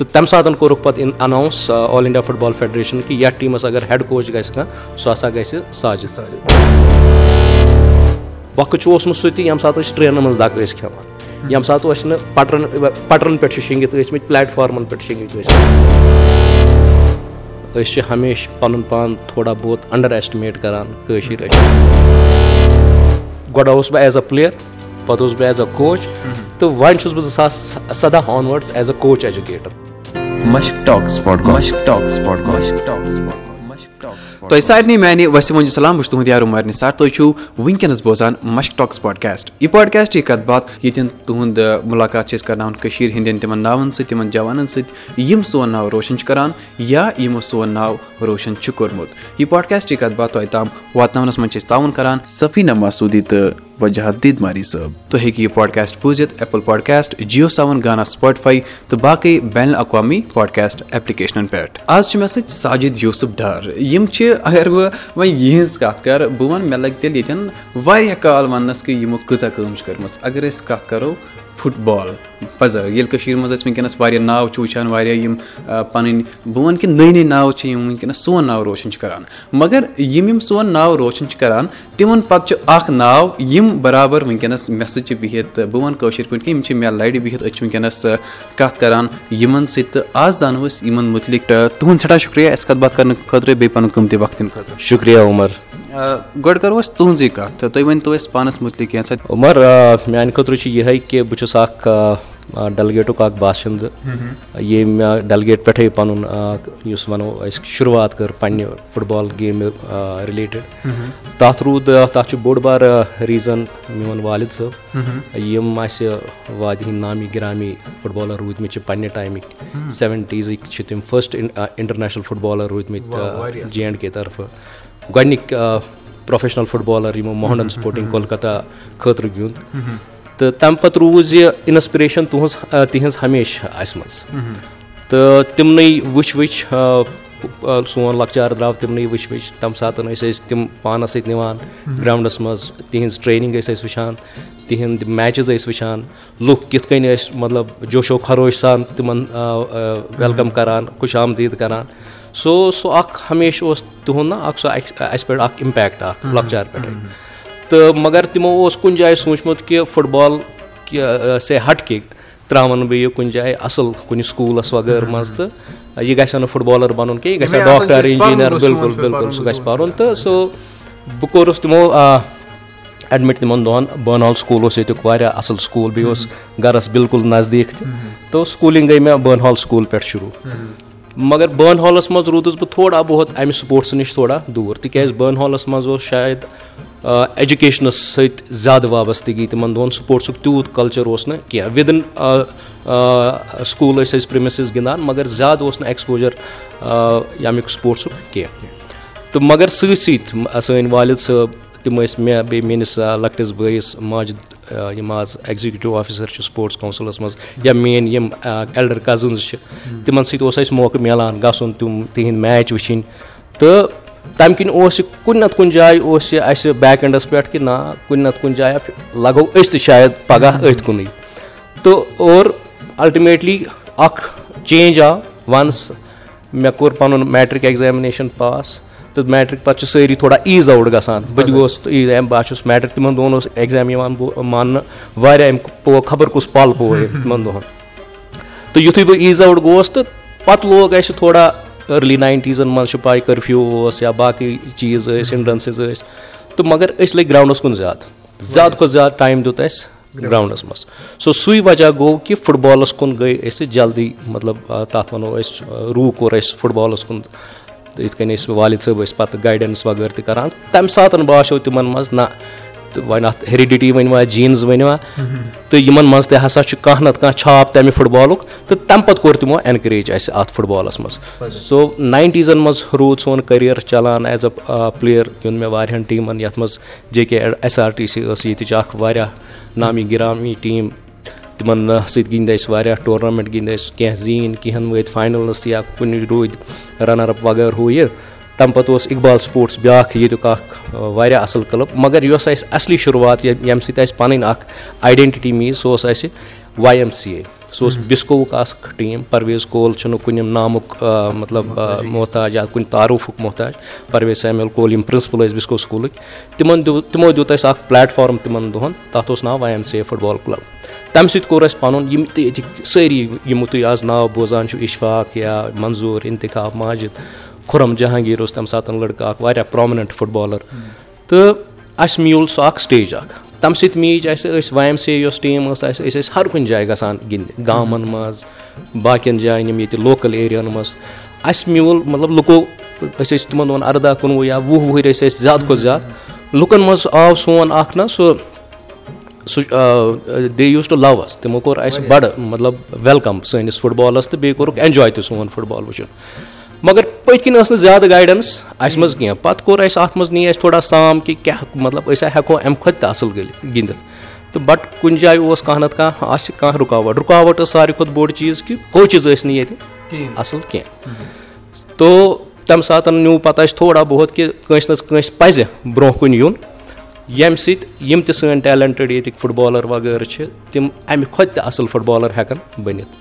تہٕ تَمہِ ساتہٕ کوٚرُکھ پَتہٕ اَناوُس all India football federation کہِ یَتھ ٹیٖمَس اگر ہیڈ کوچ گژھِ کانٛہہ سُہ ہسا گژھِ ساجِد وقت چھُ اوسمُت سُہ تہِ ییٚمہِ ساتہٕ أسۍ ٹرٛینَن منٛز دَکہٕ ٲسۍ کھٮ۪وان ییٚمہِ ساتہٕ أسۍ نہٕ پٹرَن پٹرَن پٮ۪ٹھ چھِ شیٚنگِتھ ٲسۍمٕتۍ پلیٹ فارمَن پٮ۪ٹھ شیٚنگِتھ ٲسۍ أسۍ چھِ ہمیشہِ پَنُن پان تھوڑا بہت اَنڈَر ایسٹِمیٹ کَران کٲشِر ٲسۍ گۄڈٕ اوسُس بہٕ ایز اَ پٕلیر پَتہٕ اوسُس بہٕ ایز اَ کوچ تہٕ وۄنۍ چھُس بہٕ زٕ ساس سَداہ آنوٲڈٕس ایز اَ کوچ ایجوکیٹَر تۄہہِ سارنٕے میانہِ وسِم السلام بہٕ چھُس تُہُنٛد یار عُمر نِثار تُہۍ چھِو وٕنکیٚنَس بوزان مشک ٹاکٕس پاڈکاسٹ یہِ پاڈکاسٹ چھِ کَتھ باتھ ییٚتٮ۪ن تُہُنٛد مُلاقات چھِ أسۍ کَرناوان کٔشیٖر ہِنٛدٮ۪ن تِمن ناوَن سۭتۍ تِمن جوانن سۭتۍ یِم سون ناو روشَن چھِ کران یا یِمو سون ناو روشَن چھُ کوٚرمُت یہِ پاڈکاسٹٕچ کَتھ باتھ تۄہہِ تام واتناونَس منٛز چھِ أسۍ تعاوُن کران سفیٖنا مسوٗدی تہٕ ماری صٲب تُہۍ ہیٚکِو یہِ پاڈکاسٹ بوٗزِتھ ایپٕل پاڈکاسٹ جیو سیوَن گانا سُپاٹفاے تہٕ باقٕے بین الاقوامی پاڈکاسٹ ایپلِکیشنن پٮ۪ٹھ آز چھِ مےٚ سۭتۍ ساجِد یوٗسف ڈار یِم چھِ اَگر بہٕ وۄنۍ یِہٕنٛز کَتھ کَرٕ بہٕ وَنہٕ مےٚ لَگہِ تیٚلہِ ییٚتٮ۪ن واریاہ کال وَننَس کہِ یِمو کۭژاہ کٲم چھِ کٔرمٕژ اَگر أسۍ کَتھ کَرو فُٹ بال پَزر ییٚلہِ کٔشیٖر منٛز أسۍ وٕنکیٚنَس واریاہ ناو چھِ وٕچھان واریاہ یِم پَنٕنۍ بہٕ وَنہٕ کہِ نٔے نٔے ناو چھِ یِم وٕنکیٚنَس سون ناو روشَن چھِ کَران. مگر یِم یِم سون ناو روشَن چھِ کَران تِمَن پَتہٕ چھُ اَکھ ناو یِم بَرابَر وٕنکیٚنَس مےٚ سۭتۍ چھِ بِہِتھ تہٕ بہٕ وَنہٕ کٲشِر پٲٹھۍ کہِ یِم چھِ مےٚ لَرِ بِہِتھ أسۍ چھِ وٕنکیٚنَس کَتھ کَران یِمَن سۭتۍ تہٕ آز زانو أسۍ یِمَن مُتعلِق تُہُنٛد سٮ۪ٹھاہ شُکریہ اَسہِ کَتھ باتھ کَرنہٕ خٲطرٕ بیٚیہِ پَنُن قۭمتی وقت دِنہٕ خٲطرٕ. شُکریہ عُمر گۄڈٕ کَرو أسۍ تُہٕنٛزٕے کَتھ تہٕ تُہۍ ؤنۍ تو اَسہِ پانَس مُتعلِق کینٛژھا عُمر میٛانہِ خٲطرٕ چھُ یِہے کہِ بہٕ چھُس اکھ ڈلگیٹُک اکھ باشنٛدٕ ییٚمۍ ڈلگیٹ پٮ۪ٹھٕے پَنُن یُس وَنو أسۍ شُروعات کٔر پَنٕنہِ فُٹ بال گیمہِ رِلیٹِڈ۔ تَتھ روٗد تَتھ چھُ بوٚڑ بارٕ ریٖزَن میون والِد صٲب۔ یِم اَسہِ وادِ ہِنٛدۍ نامی گرامی فُٹ بالَر روٗدمٕتۍ چھِ پنٛنہِ ٹایمٕکۍ۔ سیٚوَنٹیٖزٕکۍ چھِ تِم فٔسٹ اِنٹَرنیشنَل فُٹ بالَر روٗدمٕتۍ جے اینٛڈ کے طرفہٕ گۄڈنِکۍ پرٛوفیشنَل فُٹ بالَر یِمو موہَنڈَن سپوٹِنٛگ کولکَتا خٲطرٕ گیُنٛد تہٕ تَمہِ پَتہٕ روٗز یہِ اِنَسپِریشَن تُہٕنٛز تِہِنٛز ہمیشہِ اَسہِ منٛز تہٕ تِمنٕے وٕچھ وٕچھ سون لۄکچار درٛاو تِمنٕے وٕچھ وٕچھ تَمہِ ساتہٕ ٲسۍ أسۍ تِم پانَس سۭتۍ نِوان گرٛاوُنٛڈَس منٛز تِہِنٛز ٹرٛینِنٛگ ٲسۍ أسۍ وٕچھان تِہِنٛدۍ میچِز ٲسۍ وٕچھان لُکھ کِتھ کٔنۍ ٲسۍ مطلب جوشو خروش سان تِمَن ویلکَم کَران خۄش آمدیٖد کَران اوس سُہ اَکھ ہمیشہِ اوس تِہُنٛد نہ اَکھ سُہ اَسہِ پٮ۪ٹھ اَکھ اِمپیکٹ اَکھ لۄکچار پٮ۪ٹھَے۔ تہٕ مگر تِمو اوس کُنہِ جایہِ سوٗنٛچمُت کہِ فُٹ بال سے ہَٹ کے ترٛاوَن بہٕ یہِ کُنہِ جایہِ اَصٕل کُنہِ سکوٗلَس وغٲرٕ منٛز تہٕ یہِ گژھِ ہا نہٕ فُٹ بالَر بَنُن کینٛہہ یہِ گژھِ ہا ڈاکٹر اِنجیٖنَر بِلکُل بِلکُل سُہ گژھِ پَرُن تہٕ سُہ بہٕ کوٚرُس تِمو ایڈمِٹ تِمَن دۄہَن بٲنال سکوٗل اوس ییٚتیُک واریاہ اَصٕل سکوٗل بیٚیہِ اوس گَرَس بِلکُل نزدیٖک تہِ۔ تہٕ سکوٗلِنٛگ گٔے مےٚ بٲنہال سکوٗل پٮ۪ٹھ شروٗع مگر بٲنہالَس منٛز روٗدُس بہٕ تھوڑا بہت اَمہِ سپوٹسہٕ نِش تھوڑا دوٗر تِکیٛازِ بٲنہالَس منٛز اوس شاید ایجوکیشنَس سۭتۍ زیادٕ وابستگی تِمَن دۄہَن سپوٹسُک تیوٗت کَلچَر اوس نہٕ کینٛہہ۔ وِدِن سکوٗل ٲسۍ أسۍ پرٛمِسٕز گِنٛدان مگر زیادٕ اوس نہٕ ایٚکٕسپوجَر ییٚمیُک سپوٹسُک کینٛہہ۔ تہٕ مگر سۭتۍ سۭتۍ سٲنۍ والِد صٲب تِم ٲسۍ مےٚ بیٚیہِ میٲنِس لۄکٹِس بٲیِس ماجِد یِم آز ایٚگزِکیوٗٹِو آفِسَر چھِ سپوٹٕس کَوٚنسِلَس منٛز یا میٲنۍ یِم ایلڈَر کَزٕنٕز چھِ تِمَن سۭتۍ اوس اَسہِ موقعہٕ مِلان گژھُن تِم تِہِنٛدۍ میچ وٕچھِنۍ۔ تہٕ تَمہِ کِنۍ اوس یہِ کُنہِ نَتہٕ کُنہِ جایہِ اوس یہِ اَسہِ بیک اینڈَس پٮ۪ٹھ کہِ نہ کُنہِ نَتہٕ کُنہِ جایہِ لَگو أسۍ تہِ شاید پَگاہ أتھۍ کُنُے۔ تہٕ اور اَلٹٕمیٹلی اَکھ چینٛج آو۔ وَنٕس مےٚ کوٚر پَنُن میٹرِک ایٚگزامِنیشَن پاس تہٕ میٹرِک پَتہٕ چھِ سٲری تھوڑا ایٖز اَوُٹ گژھان بہٕ تہِ گوس بہٕ چھُس میٹرِک تِمَن دۄہَن اوس ایٚگزام یِوان ماننہٕ واریاہ اَمہِ پو خبر کُس پَل پو تِمَن دۄہَن۔ تہٕ یُتھُے بہٕ ایٖز اَوُٹ گوس تہٕ پَتہٕ لوگ اَسہِ تھوڑا أرلی ناینٹیٖزَن منٛز چھِ پاے کٔرفیوٗ اوس یا باقٕے چیٖز ٲسۍ ہِنڈرَنسِز ٲسۍ۔ تہٕ مگر أسۍ لٔگۍ گرٛاوُنٛڈَس کُن زیادٕ۔ زیادٕ کھۄتہٕ زیادٕ ٹایم دیُت اَسہِ گرٛاوُنٛڈَس منٛز۔ سو سُے وجہ گوٚو کہِ فُٹ بالَس کُن گٔے أسۍ جلدی مطلب تَتھ وَنو أسۍ روٗ کوٚر اَسہِ فُٹ بالَس کُن تہٕ یِتھ کٔنۍ ٲسۍ والِد صٲب ٲسۍ پَتہٕ گایڈَنٕس وغٲرٕ تہِ کَران تَمہِ ساتہٕ باسیٚو تِمَن منٛز نہ تہٕ وۄنۍ اَتھ ہیرِڈِٹی ؤنۍوا جیٖنٕز ؤنۍوا تہٕ یِمَن منٛز تہِ ہَسا چھُ کانٛہہ نَتہٕ کانٛہہ چھاپ تَمہِ فُٹ بالُک تہٕ تَمہِ پَتہٕ کوٚر تِمو اٮ۪نکریج اَسہِ اَتھ فُٹ بالَس منٛز سو ناینٹیٖزَن منٛز روٗد سون کٔریر چَلان ایز اَ پٕلیر گیُنٛد مےٚ واریاہَن ٹیٖمَن یَتھ منٛز J K S R T C ٲس ییٚتِچ اَکھ واریاہ نامی گِرامی ٹیٖم تِمَن سۭتۍ گِنٛدۍ اَسہِ واریاہ ٹورنامٮ۪نٛٹ گِنٛدۍ اَسہِ کینٛہہ زیٖنۍ کینٛہہ وٲتۍ فاینَلَس یا کُنہِ روٗدۍ رَنَر اَپ وغٲرٕ ہُہ یہِ۔ تَمہِ پَتہٕ اوس اِقبال سپوٹٕس بیٛاکھ ییٚتیُک اکھ واریاہ اَصٕل کٕلب۔ مگر یۄس اَسہِ اَصلی شُروعات ییٚمہِ سۭتۍ اَسہِ پَنٕنۍ اَکھ آیڈٮ۪نٹِٹی میٖج سُہ اوس اَسہِ واے ایم سی اے سُہ اوس بِسکوُک اَکھ ٹیٖم پرویز کول چھُنہٕ کُنہِ نامُک مطلب محتاج۔ یا کُنہِ تعارُفُک محتاج۔ پرویز سیمل کول یِم پرنسپٕل ٲسۍ بِسکو سکوٗلٕکۍ تِمن دیُت تِمو دیُت اَسہِ اکھ پلیٹ فارم تِمن دۄہن تَتھ اوس ناو Y M C A football club. تَمہِ سۭتۍ کوٚر اَسہِ پَنُن یِم تہِ ییٚتِکۍ سٲری یِمو تُہۍ آز ناو بوزان چھِو اِشفاق یا منظوٗر اِنتِخاب ماجِد خُرم جہانگیٖر اوس تَمہِ ساتہٕ لٔڑکہٕ اکھ واریاہ پرٛامننٹ فُٹ بالر تہٕ اَسہِ میوٗل سُہ اکھ سِٹیج اکھ تَمہِ سۭتۍ میٖج اَسہِ أسۍ واے ایم سی یۄس ٹیٖم ٲس اَسہِ أسۍ ٲسۍ ہر کُنہِ جایہِ گژھان گِنٛدنہِ گامَن منٛز باقین جاین یِم ییٚتہِ لوکَل ایریاہَن منٛز۔ اَسہِ میوٗل مطلب لُکو أسۍ ٲسۍ تِمن دۄہَن اَرداہ کُنوُہ یا وُہ وُہٕرۍ ٲسۍ أسۍ زیادٕ کھۄتہٕ زیادٕ۔ لُکن منٛز آو سون اکھ نہ سُہ سُہ they used to love us تِمو کوٚر اَسہِ بَڑٕ مطلب ویلکَم سٲنِس فُٹ بالَس تہٕ بیٚیہِ کوٚرُکھ اٮ۪نجاے تہِ سون فُٹ بال وٕچھُن مگر پٔتۍ کِنۍ ٲس نہٕ زیادٕ گایڈَنٕس اَسہِ منٛز کینٛہہ۔ پَتہٕ کوٚر اَسہِ اَتھ منٛز نی اَسہِ تھوڑا سام کہِ کیاہ مطلب أسۍ ہٮ۪کو اَمہِ کھۄتہٕ تہِ اَصٕل گِنٛدِتھ۔ تہٕ بَٹ کُنہِ جایہِ اوس کانٛہہ نَتہٕ کانٛہہ آسہِ کانٛہہ رُکاوَٹ۔ رُکاوَٹ ٲس ساروی کھۄتہٕ بوٚڑ چیٖز کہِ کوچِز ٲسۍ نہٕ ییٚتہِ اَصٕل کینٛہہ۔ تو تَمہِ ساتہٕ نیوٗ پَتہٕ اَسہِ تھوڑا بہت کہِ کٲنٛسہِ نَتہٕ کٲنٛسہِ پَزِ برونٛہہ کُن یُن ییٚمہِ سۭتۍ یِم تہِ سٲنۍ ٹیلَنٹٕڈ ییٚتِکۍ فُٹ بالَر وغٲرٕ چھِ تِم اَمہِ کھۄتہٕ تہِ اَصٕل فُٹ بالَر ہٮ۪کَن بٔنِتھ۔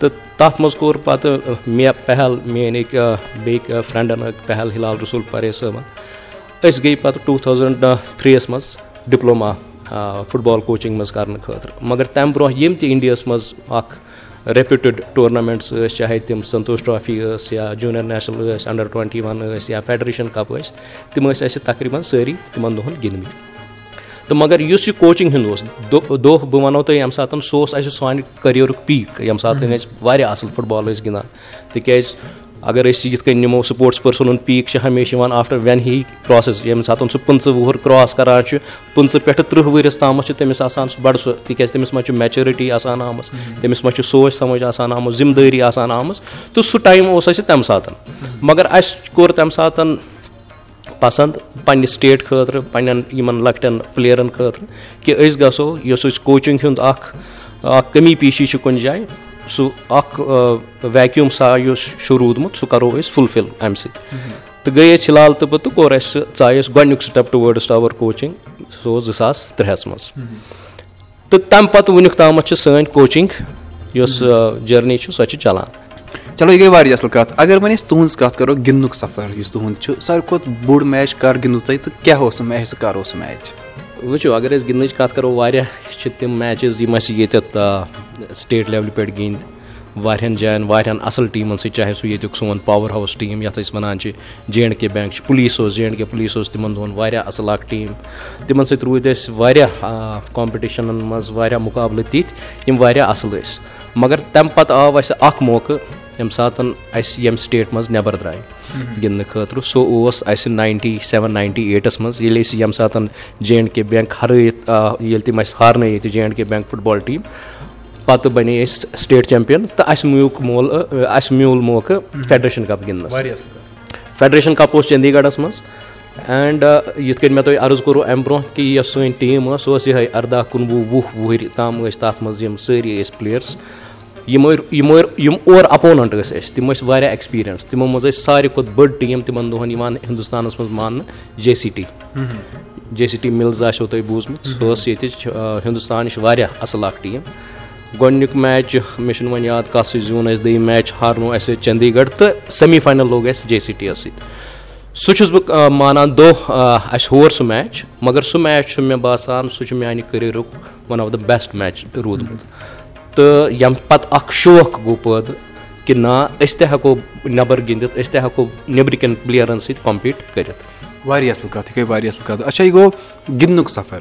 تہٕ تَتھ منٛز کوٚر پَتہٕ مےٚ پہل میٛٲنۍ أکۍ بیٚکۍ فرٛٮ۪نٛڈَن پہل ہِلال رسوٗل پرے صٲبَن۔ أسۍ گٔے پَتہٕ ٹوٗ تھاوزَنٛڈ تھرٛیٖیَس منٛز ڈِپلوما فُٹ بال کوچِنٛگ منٛز کَرنہٕ خٲطرٕ۔ مگر تَمہِ برونٛہہ یِم تہِ اِنڈیاہَس منٛز اَکھ ریپیوٗٹِڈ ٹورنامٮ۪نٛٹٕس ٲسۍ چاہے تِم سنتوش ٹرٛافی ٲسۍ یا جوٗنیر نیشنَل ٲسۍ اَنڈَر ٹُوَنٹی وَن ٲسۍ یا فیڈریشَن کَپ ٲسۍ تِم ٲسۍ اَسہِ تقریٖباً سٲری تِمَن دۄہَن گِنٛدمٕتۍ تہٕ مگر یُس یہِ کوچِنٛگ ہُنٛد اوس دۄہ بہٕ وَنو تۄہہِ ییٚمہِ ساتہٕ سُہ اوس اَسہِ سانہِ کٔریرُک پیٖک ییٚمہِ ساتہٕ أسۍ واریاہ اَصٕل فُٹ بال ٲسۍ گِنٛدان تِکیٛازِ اگر أسۍ یِتھ کٔنۍ نِمو سپوٹٕس پٔرسَن ہُنٛد پیٖک چھِ ہمیشہِ یِوان آفٹر وٮ۪ن ہی کرٛاسٕز ییٚمہِ ساتہٕ سُہ پٕنٛژٕ وُہُر کرٛاس کَران چھُ پٕنٛژٕ پٮ۪ٹھٕ تٕرٛہ ؤرِس تامَتھ چھُ تٔمِس آسان سُہ بَڑٕ سُہ تِکیٛازِ تٔمِس منٛز چھُ میچورٹی آسان آمٕژ تٔمِس منٛز چھُ سونٛچ سَمٕجھ آسان آمُت ذِمہٕ دٲری آسان آمٕژ تہٕ سُہ ٹایم اوس اَسہِ تَمہِ ساتہٕ۔ مگر اَسہِ کوٚر تَمہِ ساتہٕ پَسنٛد پنٛنہِ سٹیٹ خٲطرٕ پنٛنٮ۪ن یِمَن لۄکٹٮ۪ن پٕلیرَن خٲطرٕ کہِ أسۍ گژھو یۄس أسۍ کوچِنٛگ ہُنٛد اَکھ اَکھ کٔمی پیٖشی چھِ کُنہِ جایہِ سُہ اَکھ ویکیوٗم سا یُس چھُ روٗدمُت سُہ کَرو أسۍ فُل فِل اَمہِ سۭتۍ تہٕ گٔے أسۍ فِلحال تہٕ بہٕ تہٕ کوٚر اَسہِ سُہ ژاے اَسہِ گۄڈنیُک سِٹٮ۪پ ٹُوٲڈٕس ٹاوَر کوچِنٛگ سُہ اوس زٕ ساس ترٛےٚ ہَس منٛز تہٕ تَمہِ پَتہٕ وٕنیُک تامَتھ چھِ سٲنۍ کوچِنٛگ یۄس جٔرنی چھِ سۄ چھِ چَلان چلو یہِ گٔے واریاہ اَصٕل کَتھ اگر وۄنۍ أسۍ تُہٕنٛز کَتھ کَرو گِنٛدنُک سفر یُس تُہُنٛد چھُ ساروی کھۄتہٕ بوٚڑ میچ کَر گِنٛدوٕ تۄہہِ تہٕ کیاہ اوس سُہ میچ تہٕ کَر اوس سُہ میچ وٕچھو اگر أسۍ گِنٛدنٕچ کَتھ کَرو واریاہ چھِ تِم میچِز یِم اَسہِ ییٚتٮ۪تھ سٹیٹ لٮ۪ولہِ پٮ۪ٹھ گِنٛدۍ واریاہَن جایَن واریاہَن اَصٕل ٹیٖمَن سۭتۍ چاہے سُہ ییٚتیُک سون پاوَر ہاوُس ٹیٖم یَتھ أسۍ وَنان چھِ جے اینٛڈ کے بٮ۪نٛک چھِ پُلیٖس اوس جے اینٛڈ کے پُلیٖس اوس تِمَن دۄہَن واریاہ اَصٕل اَکھ ٹیٖم تِمَن سۭتۍ روٗدۍ أسۍ واریاہ کامپِٹِشَنَن منٛز واریاہ مُقابلہٕ تِتھۍ یِم واریاہ اَصٕل ٲسۍ. مگر تَمہِ پَتہٕ آو اَسہِ اَکھ موقعہٕ ییٚمہِ ساتہٕ اَسہِ ییٚمہِ سٹیٹ منٛز نٮ۪بَر درٛاے گِنٛدنہٕ خٲطرٕ سُہ اوس اَسہِ ناینٹی سٮ۪وَن ناینٹی ایٹَس منٛز ییٚلہِ أسۍ ییٚمہِ ساتہٕ جے اینٛڈ کے بٮ۪نٛک ہرٲیِتھ ییٚلہِ تِم اَسہِ ہارنٲے ییٚتہِ J and K bank football team پَتہٕ بَنے أسۍ سٹیٹ چَمپِیَن تہٕ اَسہِ میوٗک مول اَسہِ میوٗل موقعہٕ فیڈریشَن کَپ گِنٛدنَس فیڈریشَن کَپ اوس چٔندی گڑھَس منٛز اینٛڈ یِتھ کٔنۍ مےٚ تۄہہِ عرض کوٚروٗ اَمہِ برونٛہہ کہِ یۄس سٲنۍ ٹیٖم ٲس سۄ ٲس یِہٕے اَرداہ کُنوُہ وُہ وُہٕرۍ تام ٲسۍ تَتھ منٛز یِم سٲری ٲسۍ پٕلیرٕس یِم یِم یِم اورٕ اَپونَنٛٹ ٲسۍ اَسہِ تِم ٲسۍ واریاہ ایٚکٕسپیٖریَنٕس تِمو منٛز ٲسۍ ساروی کھۄتہٕ بٔڑ ٹیٖم تِمَن دۄہَن یِوان ہِندُستانَس منٛز ماننہٕ J C T J C T mills آسیو تۄہہِ بوٗزمُت؟ سۄ ٲس ییٚتِچ ہِندُستانٕچ واریاہ اَصٕل اَکھ ٹیٖم گۄڈنیُک میچ مےٚ چھُنہٕ وۄنۍ یاد کَتھ سۭتۍ زیوٗن اَسہِ دوٚیِم میچ ہارنو اَسہِ چٔندی گڑھ تہٕ سیمی فاینَل لوگ اَسہِ جے سی ٹی یَس سۭتۍ. سُہ چھُس بہٕ مانان دۄہ اَسہِ ہور سُہ میچ مگر سُہ میچ چھُ مےٚ باسان سُہ چھُ میٛانہِ کٔریرُک one of the best match روٗدمُت تہٕ ییٚمہِ پَتہٕ اَکھ شوق گوٚو پٲدٕ کہِ نہ أسۍ تہِ ہٮ۪کو نٮ۪بَر گِنٛدِتھ أسۍ تہِ ہٮ۪کو نیٚبرٕ کٮ۪ن پٕلیرَن سۭتۍ کَمپیٖٹ کٔرِتھ واریاہ اَصٕل کَتھ یہِ گٔے واریاہ اَصٕل کَتھ اچھا یہِ گوٚو گِنٛدنُک سفر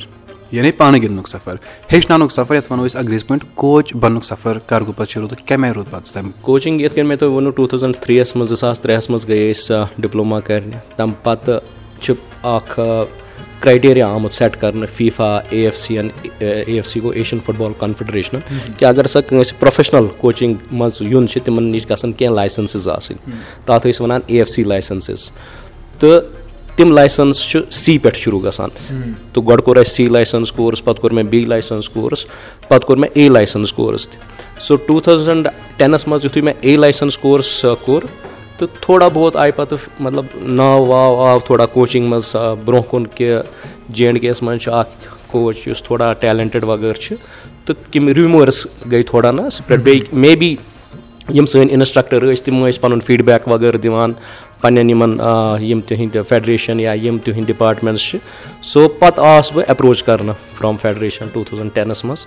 یعنی پانہٕ گِنٛدنُک سفر ہیٚچھناونُک سفر یَتھ وَنو أسۍ انٛگریٖزِ پٲٹھۍ کوچ بَننُک سفر کَر گوٚو پَتہٕ شروٗع تہٕ کَمہِ آیہِ روٗد پَتہٕ تَمہِ کوچِنٛگ یِتھ کٔنۍ مےٚ تۄہہِ ووٚنوُ ٹوٗ تھَوزَنٛڈ تھرٛیٖیَس منٛز زٕ ساس ترٛےٚ ہَس منٛز گٔیے أسۍ ڈِپلوما کَرنہِ تَمہِ پَتہٕ چھِ اَکھ کرٛایٹیریا آمُت سیٚٹ کَرنہٕ فیٖفا اے ایف سی یَن اے ایف سی گوٚو ایشیَن فُٹ بال کَنفِڈریشنَن کہِ اگر ہسا کٲنٛسہِ پرٛوفیشنَل کوچِنٛگ منٛز یُن چھِ تِمَن نِش گژھن کینٛہہ لایسَنسٕز آسٕنۍ تَتھ ٲسۍ وَنان اے ایف سی لایسَنسٕز تہٕ تِم لایسَنٕس چھِ سی پٮ۪ٹھ شروٗع گژھان تہٕ گۄڈٕ کوٚر اَسہِ سی لایسَنٕس کورٕس پَتہٕ کوٚر مےٚ بی لایسَنٕس کورٕس پَتہٕ کوٚر مےٚ اے لایسَنٕس کورٕس تہِ سو ٹوٗ تھَوزَنٛڈ ٹٮ۪نَس منٛز یُتھُے مےٚ اے لایسَنٕس کورٕس کوٚر تہٕ تھوڑا بہت آیہِ پَتہٕ مطلب ناو واو آو تھوڑا کوچِنٛگ منٛز برونٛہہ کُن کہِ جے اینٛڈ کے یَس منٛز چھُ اَکھ کوچ یُس تھوڑا ٹیلَنٹِڈ وغٲرٕ چھِ تہٕ کِم رِمٲرٕس گٔے تھوڑا نہ سٕپرٛٮ۪ڈ بیٚیہِ مے بی یِم سٲنۍ اِنَسٹرٛکٹَر ٲسۍ تِم ٲسۍ پَنُن فیٖڈبیک وغٲرٕ دِوان پنٛنٮ۪ن یِمَن یِم تِہِنٛدۍ فٮ۪ڈریشَن یا یِم تِہِنٛدۍ ڈِپاٹمٮ۪نٛٹٕس چھِ. سو پَتہٕ آس بہٕ اٮ۪پروچ کَرنہٕ فرٛام فٮ۪ڈریشَن ٹوٗ تھَوزَنٛڈ ٹٮ۪نَس منٛز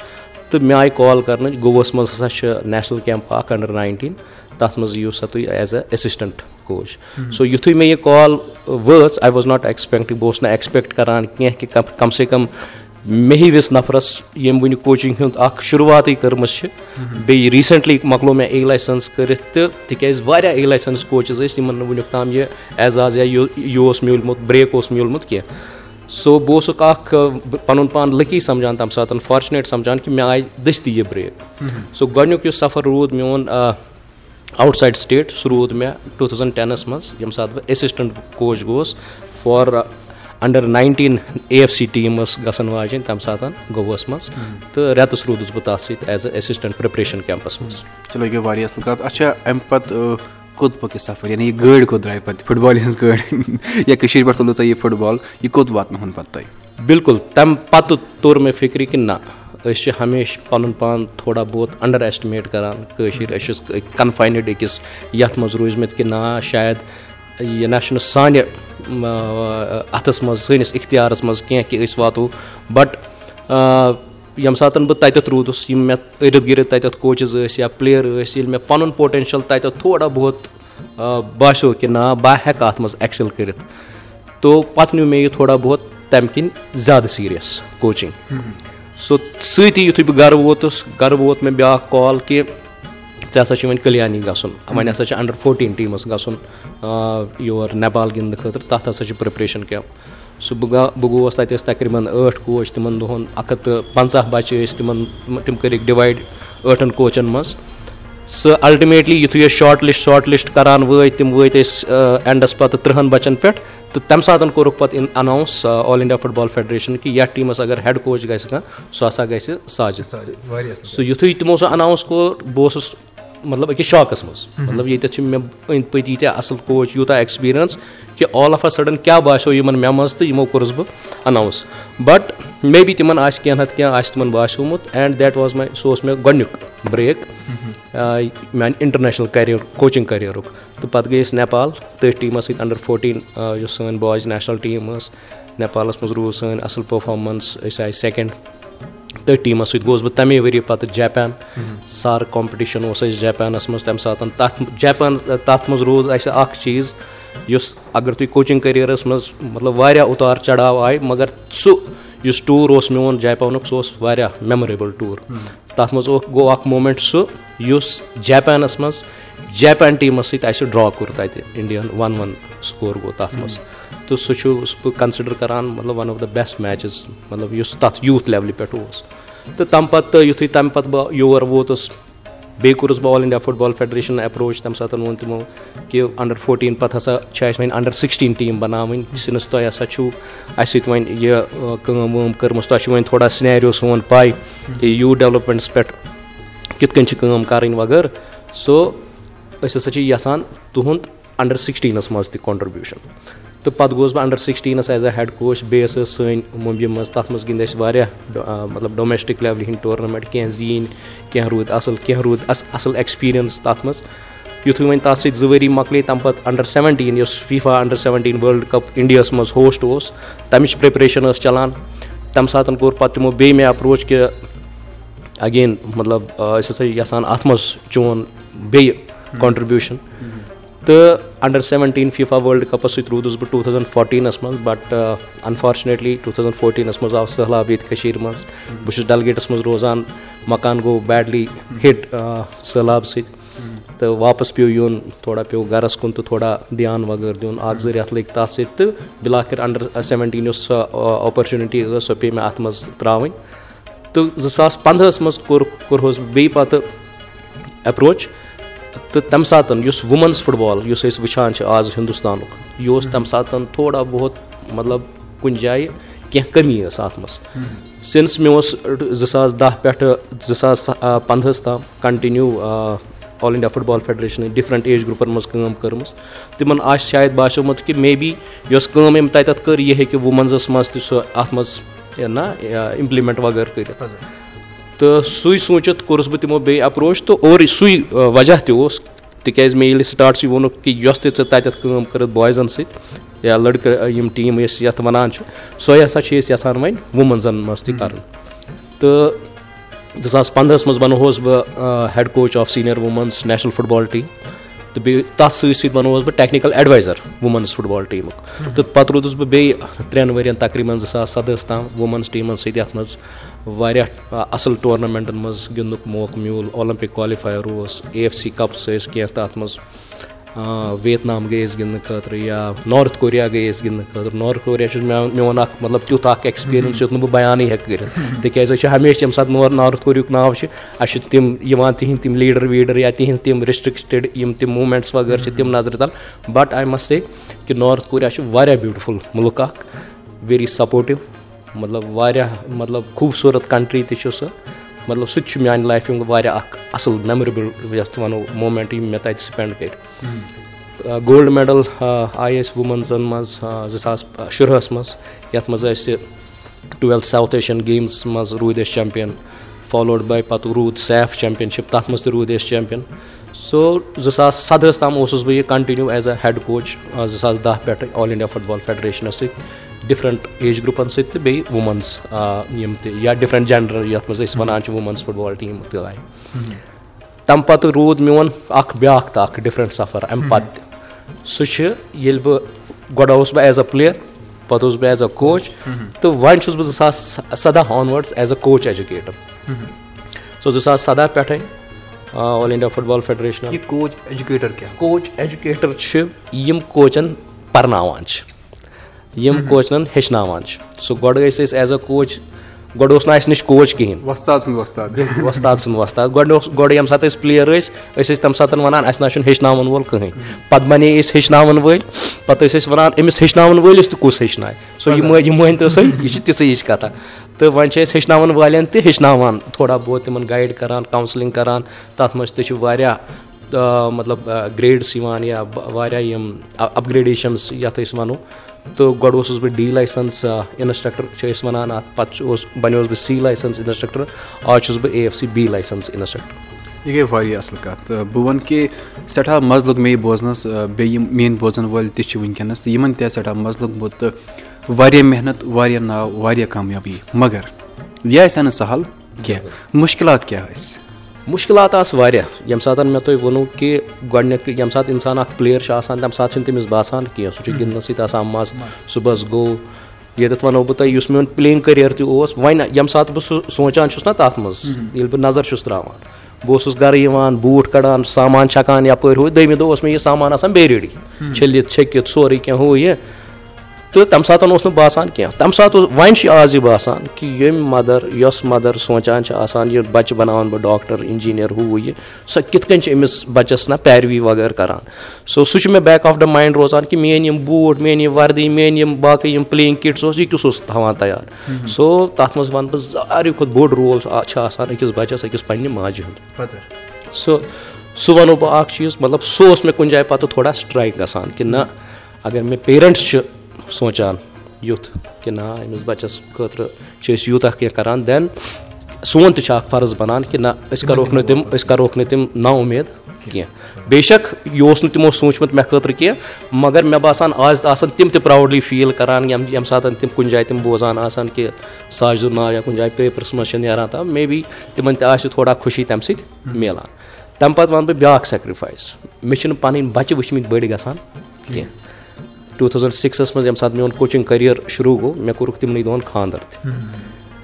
تہٕ مےٚ آیہِ کال کَرنہٕ گووَس منٛز ہَسا چھِ نیشنَل کیمپ اَکھ اَنڈَر ناینٹیٖن تَتھ منٛز یِیِو سا تُہۍ ایز اےٚ اٮ۪سِسٹَنٛٹ کوچ سو یُتھُے مےٚ یہِ کال وٲژ آی واز ناٹ اٮ۪کٕسپٮ۪کٹ بہٕ اوسُس نہٕ اٮ۪کٕسپٮ۪کٹ کَران کینٛہہ کہِ کَم سے کَم مےٚ ہِوِس نَفرَس ییٚمۍ وٕنہِ کوچِنٛگ ہُنٛد اَکھ شُروعاتٕے کٔرمٕژ چھِ بیٚیہِ ریٖسٮ۪نٛٹلی مۄکلو مےٚ اے لایسَنٕس کٔرِتھ تہٕ تِکیٛازِ واریاہ اے لایسَنٕس کوچِز ٲسۍ یِمَن نہٕ وٕنیُک تام یہِ اعزاز یا یہِ اوس میوٗلمُت برٛیک اوس میوٗلمُت کینٛہہ سو بہٕ اوسُکھ اَکھ پَنُن پان لٔکی سَمجان تَمہِ ساتہٕ فارچُنیٹ سَمجان کہِ مےٚ آیہِ دٔستی یہِ برٛیک سو گۄڈنیُک یُس سفر روٗد میون آوُٹ سایڈ سٕٹیٹ سُہ روٗد مےٚ ٹوٗ تھَوزَنٛڈ ٹٮ۪نَس منٛز ییٚمہِ ساتہٕ بہٕ اٮ۪سِسٹَنٛٹ کوچ گوٚوُس for under nineteen A F C team ٲس گژھن واجیٚنۍ تَمہِ ساتہٕ گوٚوَس منٛز تہٕ رٮ۪تَس روٗدُس بہٕ تَتھ سۭتۍ as a assistant preparation campus منٛز چلو یہِ گٔے واریاہ اَصٕل کَتھ اچھا اَمہِ پَتہٕ کوٚت پوٚک یہِ سفر یعنی یہِ گٲڑۍ کوٚت درٛاے پَتہٕ فُٹ بالہِ ہِنٛز گٲڑۍ یا کٔشیٖرِ پٮ۪ٹھ تُلوٕ تۄہہِ یہِ فُٹ بال یہِ کوٚت واتنٲوہُن پَتہٕ تۄہہِ بِلکُل تَمہِ پَتہٕ توٚر مےٚ فِکرِ کہِ نہ أسۍ چھِ ہمیشہِ پَنُن پان تھوڑا بہت اَنڈَر ایسٹِمیٹ کَران کٲشِر أسۍ چھِ کَنفاینٕڈ أکِس یَتھ منٛز روٗزمٕتۍ کہِ نا شاید یہِ نہ چھُنہٕ سانہِ اَتھَس منٛز سٲنِس اِختِیارَس منٛز کینٛہہ کہِ أسۍ واتو۔ بَٹ ییٚمہِ ساتہٕ بہٕ تَتٮ۪تھ روٗدُس یِم مےٚ أرِد گِرد تَتٮ۪تھ کوچِز ٲسۍ یا پٕلیر ٲسۍ ییٚلہِ مےٚ پَنُن پوٹٮ۪نشَل تَتٮ۪تھ تھوڑا بہت باسیٚو کہِ نا بہٕ ہٮ۪کہٕ اَتھ منٛز اٮ۪کسٮ۪ل کٔرِتھ۔ تو پَتہٕ نیوٗ مےٚ یہِ تھوڑا بہت تَمہِ کِنۍ زیادٕ سیٖریَس کوچِنٛگ سو سۭتی یُتھُے بہٕ گَرٕ ووتُس گَرٕ ووت مےٚ بیٛاکھ کال کہِ ژےٚ ہَسا چھُ وۄنۍ کَلیانی گژھُن۔ وۄنۍ ہَسا چھِ اَنڈَر فوٹیٖن ٹیٖمَس گژھُن یور نیپال گِنٛدنہٕ خٲطرٕ تَتھ ہَسا چھِ پرٛٮ۪پریشَن کیمپ سُہ بہٕ گا بہٕ گوٚوُس تَتہِ ٲسۍ تقریٖباً ٲٹھ کوچ تِمَن دۄہَن اَکھ ہَتھ تہٕ پنٛژاہ بَچہِ ٲسۍ تِمَن تِم کٔرِکھ ڈِوایڈ ٲٹھَن کوچَن منٛز سُہ اَلٹٕمیٹلی یُتھُے أسۍ شاٹ لِسٹ شاٹ لِسٹ کَران وٲتۍ تِم وٲتۍ أسۍ اٮ۪نڈَس پَتہٕ تٕرٛہَن بَچَن پٮ۪ٹھ تہٕ تَمہِ ساتہٕ کوٚرُکھ پَتہٕ اِن اَناوُس all India football federation کہِ یَتھ ٹیٖمَس اگر ہٮ۪ڈ کوچ گژھِ کانٛہہ سُہ ہَسا گژھِ ساجِد سُہ یُتھُے تِمو سُہ اَناوُس کوٚر بہٕ اوسُس مطلب أکِس شاکَس منٛز مطلب ییٚتٮ۪تھ چھِ مےٚ أنٛدۍ پٔتۍ ییٖتیٛاہ اَصٕل کوچ یوٗتاہ ایٚکٕسپیٖریَنٕس کہِ آل آف اَ سَڈَن کیٛاہ باسیٚو یِمَن مےٚ منٛز تہٕ یِمو کوٚرُس بہٕ اَناوُس بَٹ مے بی تِمَن آسہِ کینٛہہ نَتہٕ کینٛہہ آسہِ تِمَن باسیومُت اینٛڈ دیٹ واز ماے سُہ اوس مےٚ گۄڈنیُک برٛیک میٛانہِ اِنٹَرنیشنَل کَریر کوچِنٛگ کَریرُک تہٕ پَتہٕ گٔے أسۍ نیپال تٔتھۍ ٹیٖمَس سۭتۍ اَنڈَر فوٹیٖن یۄس سٲنۍ بایِز نیشنَل ٹیٖم ٲس نیپالَس منٛز روٗز سٲنۍ اَصٕل پٔرفارمٮ۪نٕس أسۍ آیہِ سٮ۪کٮ۪نٛڈ تٔتھۍ ٹیٖمَس سۭتۍ گوٚوُس بہٕ تَمے ؤریہِ پَتہٕ جاپان۔ سار کَمپِٹِشَن اوس اَسہِ جاپانَس منٛز تَمہِ ساتہٕ تَتھ جاپان تَتھ منٛز روٗز اَسہِ اَکھ چیٖز یُس اگر تُہۍ کوچِنٛگ کٔریرَس منٛز مطلب واریاہ اُتار چَڑاو آیہِ مگر سُہ یُس ٹوٗر اوس میون جاپانُک سُہ اوس واریاہ میموریبٕل ٹوٗر تَتھ منٛز گوٚو اَکھ موٗمٮ۪نٛٹ سُہ یُس جاپانَس منٛز جاپان ٹیٖمَس سۭتۍ اَسہِ ڈرٛا کوٚر تَتہِ اِنڈیاہَن وَن وَن سکور گوٚو تَتھ منٛز۔ تہٕ سُہ چھُس بہٕ کَنسِڈَر کَران مطلب one of the best matches مطلب یُس تَتھ یوٗتھ لیولہِ پٮ۪ٹھ اوس۔ تہٕ تَمہِ پَتہٕ یُتھُے تَمہِ پَتہٕ بہٕ یور ووتُس بیٚیہِ کوٚرُس بہٕ all India football federation approach تَمہِ ساتہٕ ووٚن تِمو کہِ اَنڈَر فوٹیٖن پَتہٕ ہَسا چھِ اَسہِ وۄنۍ اَنڈَر سِکِسٹیٖن ٹیٖم بَناوٕنۍ سِنٕس تۄہہِ ہَسا چھُو اَسہِ سۭتۍ وۄنۍ یہِ کٲم وٲم کٔرمٕژ تۄہہِ چھُو وۄنۍ تھوڑا سِنیریو سون پاے کہِ یوٗتھ ڈیولَپمٮ۪نٛٹَس پٮ۪ٹھ کِتھ کٔنۍ چھِ کٲم کَرٕنۍ وغٲرٕ سو أسۍ ہَسا چھِ یَژھان تُہُنٛد اَنڈَر سِکِسٹیٖنَس منٛز تہِ کَنٹرٛبیوٗشَن تہٕ پَتہٕ گوٚوُس بہٕ اَنڈَر سِکِسٹیٖنَس ایز اےٚ ہٮ۪ڈ کوچ بیٚیہِ ٲس ٲس سٲنۍ مُمبیہِ منٛز تَتھ منٛز گِنٛدۍ اَسہِ واریاہ مطلب ڈومیسٹِک لٮ۪ولہِ ہِنٛدۍ ٹورنَمٮ۪نٛٹ کینٛہہ زیٖنۍ کینٛہہ روٗدۍ اَصٕل کینٛہہ روٗدۍ اَصٕل ایٚکٕسپیٖریَنٕس تَتھ منٛز۔ یُتھُے وۄنۍ تَتھ سۭتۍ زٕ ؤری مۄکلے تَمہِ پَتہٕ اَنڈَر سٮ۪وَنٹیٖن یۄس FIFA under seventeen world cup اِنڈیاہَس منٛز ہوسٹ اوس تَمِچ پرٛٮ۪پریشَن ٲس چَلان۔ تَمہِ ساتہٕ کوٚر پَتہٕ تِمو بیٚیہِ مےٚ اٮ۪پروچ کہِ اَگین مطلب أسۍ ہَسا یَژھان اَتھ منٛز چون بیٚیہِ کَنٹرٛبیوٗشَن تہٕ اَنڈَر سٮ۪وَنٹیٖن فیٖفا وٲلڈ کَپَس سۭتۍ روٗدُس بہٕ ٹوٗ تھَوزَنٛڈ فوٹیٖنَس منٛز بَٹ اَنفارچُنیٹلی ٹوٗ تھَوزَنٛڈ فوٹیٖنَس منٛز آو سہلاب ییٚتہِ کٔشیٖرِ منٛز بہٕ چھُس ڈَلگیٹَس منٛز روزان مکان گوٚو بیڈلی ہِٹ سہلاب سۭتۍ تہٕ واپَس پیوٚو یُن تھوڑا پیوٚو گَرَس کُن تہٕ تھوڑا دھیان وغٲرٕ دیُن اَکھ زٕ رٮ۪تھ لٔگۍ تَتھ سۭتۍ تہٕ بِلاخر اَنڈَر سٮ۪وَنٹیٖن یۄس سۄ اوپَرچُنِٹی ٲس سۄ پیٚیہِ مےٚ اَتھ منٛز ترٛاوٕنۍ تہٕ زٕ ساس پنٛدہَس منٛز کوٚر کوٚرہوس بیٚیہِ پَتہٕ اٮ۪پروچ تہٕ تَمہِ ساتہٕ یُس وُمَنٕز فُٹ بال یُس أسۍ وٕچھان چھِ آز ہِندُستانُک یہِ اوس تَمہِ ساتہٕ تھوڑا بہت مطلب کُنہِ جایہِ کینٛہہ کٔمی ٲس اَتھ منٛز۔ سِنٕس مےٚ اوس زٕ ساس دَہ پٮ۪ٹھٕ زٕ ساس پنٛدہَس تام continue all India football فیڈریشنٕچ ڈِفرَنٛٹ ایج گرُپَن منٛز کٲم کٔرمٕژ۔ تِمَن آسہِ شاید باسیومُت کہِ مے بی یۄس کٲم أمۍ تَتٮ۪تھ کٔر یہِ ہیٚکہِ وُمَنزَس منٛز تہِ سُہ اَتھ منٛز نہ اِمپلِمٮ۪نٛٹ وغٲرٕ کٔرِتھ تہٕ سُے سوٗنٛچِتھ کوٚرُس بہٕ تِمو بیٚیہِ اٮ۪پروچ تہٕ اور سُے وجہ تہِ اوس تِکیازِ مےٚ ییٚلہِ سٹاٹسٕے ووٚنُکھ کہِ یۄس تہِ ژٕ تَتٮ۪تھ کٲم کٔرٕتھ بایزَن سۭتۍ یا لٔڑکہٕ یِم ٹیٖم أسۍ یَتھ وَنان چھِ سۄے ہَسا چھِ أسۍ یَژھان وۄنۍ وُمٮ۪نزَن منٛز تہِ کَرُن تہٕ زٕ ساس پنٛدہَس منٛز بَنووُس بہٕ head coach of senior women's national football team تہٕ بیٚیہِ تَتھ سۭتۍ سۭتۍ بَنووُس بہٕ technical advisor women's football ٹیٖمُک تہٕ پَتہٕ روٗدُس بہٕ بیٚیہِ ترٛٮ۪ن ؤرۍ یَن تقریٖباً زٕ ساس سَدہَس تام وُمٮ۪نٕز ٹیٖمَن سۭتۍ یَتھ منٛز واریاہ اَصٕل ٹورنامٮ۪نٛٹَن منٛز گِنٛدنُک موقعہٕ میوٗل اولَمپِک کالِفایَر اوس اے ایف سی کَپٕس ٲسۍ کینٛہہ تَتھ منٛز ویتنام گٔے أسۍ گِنٛدنہٕ خٲطرٕ یا نارٕتھ کوریا گٔے أسۍ گِنٛدنہٕ خٲطرٕ نارٕتھ کوریا چھُ مےٚ میون اَکھ مطلب تیُتھ اَکھ ایٚکٕسپیٖریَنٕس یُتھ نہٕ بہٕ بیانٕے ہٮ۪کہٕ کٔرِتھ تِکیازِ أسۍ چھِ ہمیشہِ ییٚمہِ ساتہٕ نور نارٕتھ کوریُک ناو چھِ اَسہِ چھِ تِم یِوان تِہِنٛدۍ تِم لیٖڈَر ویٖڈَر یا تِہِنٛدۍ تِم رِسٹرٛکٹِڈ یِم تِم موٗمٮ۪نٛٹٕس وغٲرٕ چھِ تِم نظرِ تَل بَٹ آی مَس سے کہِ نارٕتھ کوریا چھُ واریاہ بیوٗٹِفُل مُلک اَکھ ویری سَپوٹِو مطلب واریاہ مطلب خوٗبصوٗرت کَنٹرٛی تہِ چھُ سُہ مطلب سُہ تہِ چھُ میٛانہِ لایفہِ ہُنٛد واریاہ اَکھ اَصٕل میموریبٕل یَتھ وَنو موٗمٮ۪نٛٹ یِم مےٚ تَتہِ سپٮ۪نٛڈ کٔرۍ گولڈ میڈَل آیہِ أسۍ وُمٮ۪نزَن منٛز زٕ ساس شُرہَس منٛز یَتھ منٛز اَسہِ ٹُوٮ۪لتھ ساوُتھ ایشیَن گیمٕز منٛز روٗدۍ أسۍ چَمپِیَن فالوڈ باے پَتہٕ روٗد سیف چَمپِیَنشِپ تَتھ منٛز تہِ روٗدۍ أسۍ چَمپِیَن سو زٕ ساس سَدہَس تام اوسُس بہٕ یہِ continue as a head coach زٕ ساس دَہ پٮ۪ٹھٕ آل اِنڈیا فُٹ بال فیڈریشنَس سۭتۍ ڈِفرَنٛٹ ایج گرُپَن سۭتۍ تہٕ بیٚیہِ وُمٮ۪نٕز یِم تہِ یا ڈِفرَنٛٹ جَنڈَر یَتھ منٛز أسۍ وَنان چھِ وُمٮ۪نٕز فُٹ بال ٹیٖم تہِ آیہِ تَمہِ پَتہٕ روٗد میون اَکھ بیٛاکھ تہٕ اَکھ ڈِفرَنٛٹ سَفر اَمہِ پَتہٕ تہِ سُہ چھِ ییٚلہِ بہٕ گۄڈٕ اوسُس بہٕ ایز اَ پٕلیر پَتہٕ اوسُس بہٕ ایز اَ کوچ تہٕ وۄنۍ چھُس بہٕ زٕ ساس سَداہ آنوٲڈٕس ایز اَ کوچ ایجوکیٹَر سو زٕ ساس سَداہ پٮ۪ٹھَے all India football federation coach educator کیٛاہ کوچ ایجوکیٹَر چھِ یِم کوچَن پَرناوان چھِ یِم کوچنَن ہیٚچھناوان چھِ۔ سُہ گۄڈٕ ٲسۍ أسۍ ایز اَ کوچ گۄڈٕ اوس نہٕ اَسہِ نِش کوچ کِہیٖنۍ۔ وۄستاد سُنٛد وۄستاد۔ وۄستاد سُنٛد وۄستاد۔ گۄڈٕ اوس گۄڈٕ ییٚمہِ ساتہٕ أسۍ پٕلیر ٲسۍ أسۍ ٲسۍ تَمہِ ساتہٕ وَنان اَسہِ نہ چھُنہٕ ہیٚچھناوَن وول کٕہٕنۍ۔ پَتہٕ بَنے أسۍ ہیٚچھناوَن وٲلۍ پَتہٕ ٲسۍ أسۍ وَنان أمِس ہیٚچھناوَن وٲلِس تہِ کُس ہیٚچھنایہِ؟ سو یہِ مٲنۍ یہِ مٲنۍتو سا یہِ چھِ تِژھٕے ہِش کَتھا۔ تہٕ وۄنۍ چھِ أسۍ ہیٚچھناوَن والٮ۪ن تہِ ہیٚچھناوان تھوڑا بہت تِمَن گایِڈ کَران کَوسِلِنٛگ کَران۔ تَتھ منٛز تہِ چھِ واریاہ مطلب گرٛیڈٕس یِوان یا واریاہ یِم اَپگرٛیڈیشَنٕز یَتھ أسۍ وَنو تہٕ گۄڈٕ اوسُس بہٕ ڈی لایسَنٕس اِنَسٹرٛکٹَر چھِ أسۍ وَنان اَتھ پَتہٕ اوس بَنیوس بہٕ سی لایسَنٕس اِنَسٹرٛکٹَر آز چھُس بہٕ A F C B licence instructor. یہِ گٔے واریاہ اَصٕل کَتھ۔ تہٕ بہٕ وَنہٕ کہِ سٮ۪ٹھاہ مَزٕ لوٚگ مےٚ یہِ بوزنَس بیٚیہِ یِم میٲنۍ بوزَن وٲلۍ تہِ چھِ وٕنکیٚنَس تہٕ یِمَن تہِ آسہِ سٮ۪ٹھاہ مَزٕ لوٚگمُت تہٕ واریاہ محنت واریاہ ناو واریاہ کامیابی۔ مگر یہِ آسہِ ہا نہٕ سَہل کینٛہہ۔ مُشکِلات کیٛاہ ٲسۍ مُشکِلات آسہٕ واریاہ۔ ییٚمہِ ساتہٕ مےٚ تۄہہِ ووٚنوُ کہِ گۄڈنٮ۪تھ ییٚمہِ ساتہٕ اِنسان اَکھ پٕلیر چھُ آسان تَمہِ ساتہٕ چھِنہٕ تٔمِس باسان کینٛہہ سُہ چھُ گِنٛدنَس سۭتۍ آسان مَزٕ صُبحَس گوٚو۔ ییٚتٮ۪تھ وَنو بہٕ تۄہہِ یُس میون پٕلینٛگ کٔریر تہِ اوس وۄنۍ ییٚمہِ ساتہٕ بہٕ سُہ سونٛچان چھُس نہ تَتھ منٛز ییٚلہِ بہٕ نظر چھُس ترٛاوان۔ بہٕ اوسُس گَرٕ یِوان بوٗٹھ کَڑان سامان چھَکان یَپٲرۍ ہُہ۔ دٔیمہِ دۄہ اوس مےٚ یہِ سامان آسان بیٚیہِ ریڈی۔ چھٔلِتھ چھٔکِتھ سورُے کینٛہہ ہُہ یہِ تہٕ تَمہِ ساتہٕ اوس نہٕ باسان کینٛہہ۔ تَمہِ ساتہٕ اوس وۄنۍ چھِ آز یہِ باسان کہِ ییٚمہِ مَدَر یۄس مَدَر سونٛچان چھِ آسان یہِ بَچہِ بَناوان بہٕ ڈاکٹر اِنجیٖنَر ہُہ یہِ سۄ کِتھ کٔنۍ چھِ أمِس بَچَس نہ پیروی وغٲرٕ کَران۔ سو سُہ چھُ مےٚ بیک آف دَ مایِنٛڈ روزان کہِ میٛٲنۍ یِم بوٗٹھ میٛٲنۍ یِم وَردی میٛٲنۍ یِم باقٕے یِم پٕلینٛگ کِٹٕس اوس یہِ کِس اوس تھاوان تیار۔ سو تَتھ منٛز وَنہٕ بہٕ ساروی کھۄتہٕ بوٚڑ رول چھُ آسان أکِس بَچَس أکِس پنٛنہِ ماجہِ ہُنٛد۔ سُہ سُہ وَنو بہٕ اَکھ چیٖز مطلب سُہ اوس مےٚ کُنہِ جایہِ پَتہٕ تھوڑا سٕٹرایِک گژھان کہِ نہ اگر مےٚ پیرَنٛٹٕس چھِ سونٛچان یُتھ کہِ نہ أمِس بَچَس خٲطرٕ چھِ أسۍ یوٗتاہ کینٛہہ کَران دٮ۪ن سون تہِ چھُ اَکھ فرض بَنان کہِ نہ أسۍ کَرہوکھ نہٕ تِم أسۍ کَرہوکھ نہٕ تِم نا اُمید کینٛہہ بے شک یہِ اوس نہٕ تِمو سوٗنٛچمُت مےٚ خٲطرٕ کینٛہہ مگر مےٚ باسان آز تہِ آسان تِم تہِ پرٛاوُڈلی فیٖل کَران ییٚمہِ ییٚمہِ ساتہٕ تِم کُنہِ جایہِ تِم بوزان آسان کہِ ساجدُر ناو یا کُنہِ جایہِ پیپرَس منٛز چھِ نیران تام مے بی تِمَن تہِ آسہِ تھوڑا خوشی تَمہِ سۭتۍ مِلان تَمہِ پَتہٕ وَنہٕ بہٕ بیٛاکھ سیکرِفایِس مےٚ چھِنہٕ پَنٕنۍ بَچہِ وٕچھمٕتۍ بٔڑۍ گژھان کینٛہہ ٹوٗ تھَوزَنٛڈ سِکسَس منٛز ییٚمہِ ساتہٕ میون کوچِنٛگ کٔریر شروٗع گوٚو مےٚ کوٚرُکھ تِمنٕے دۄہَن خاندَر تہِ۔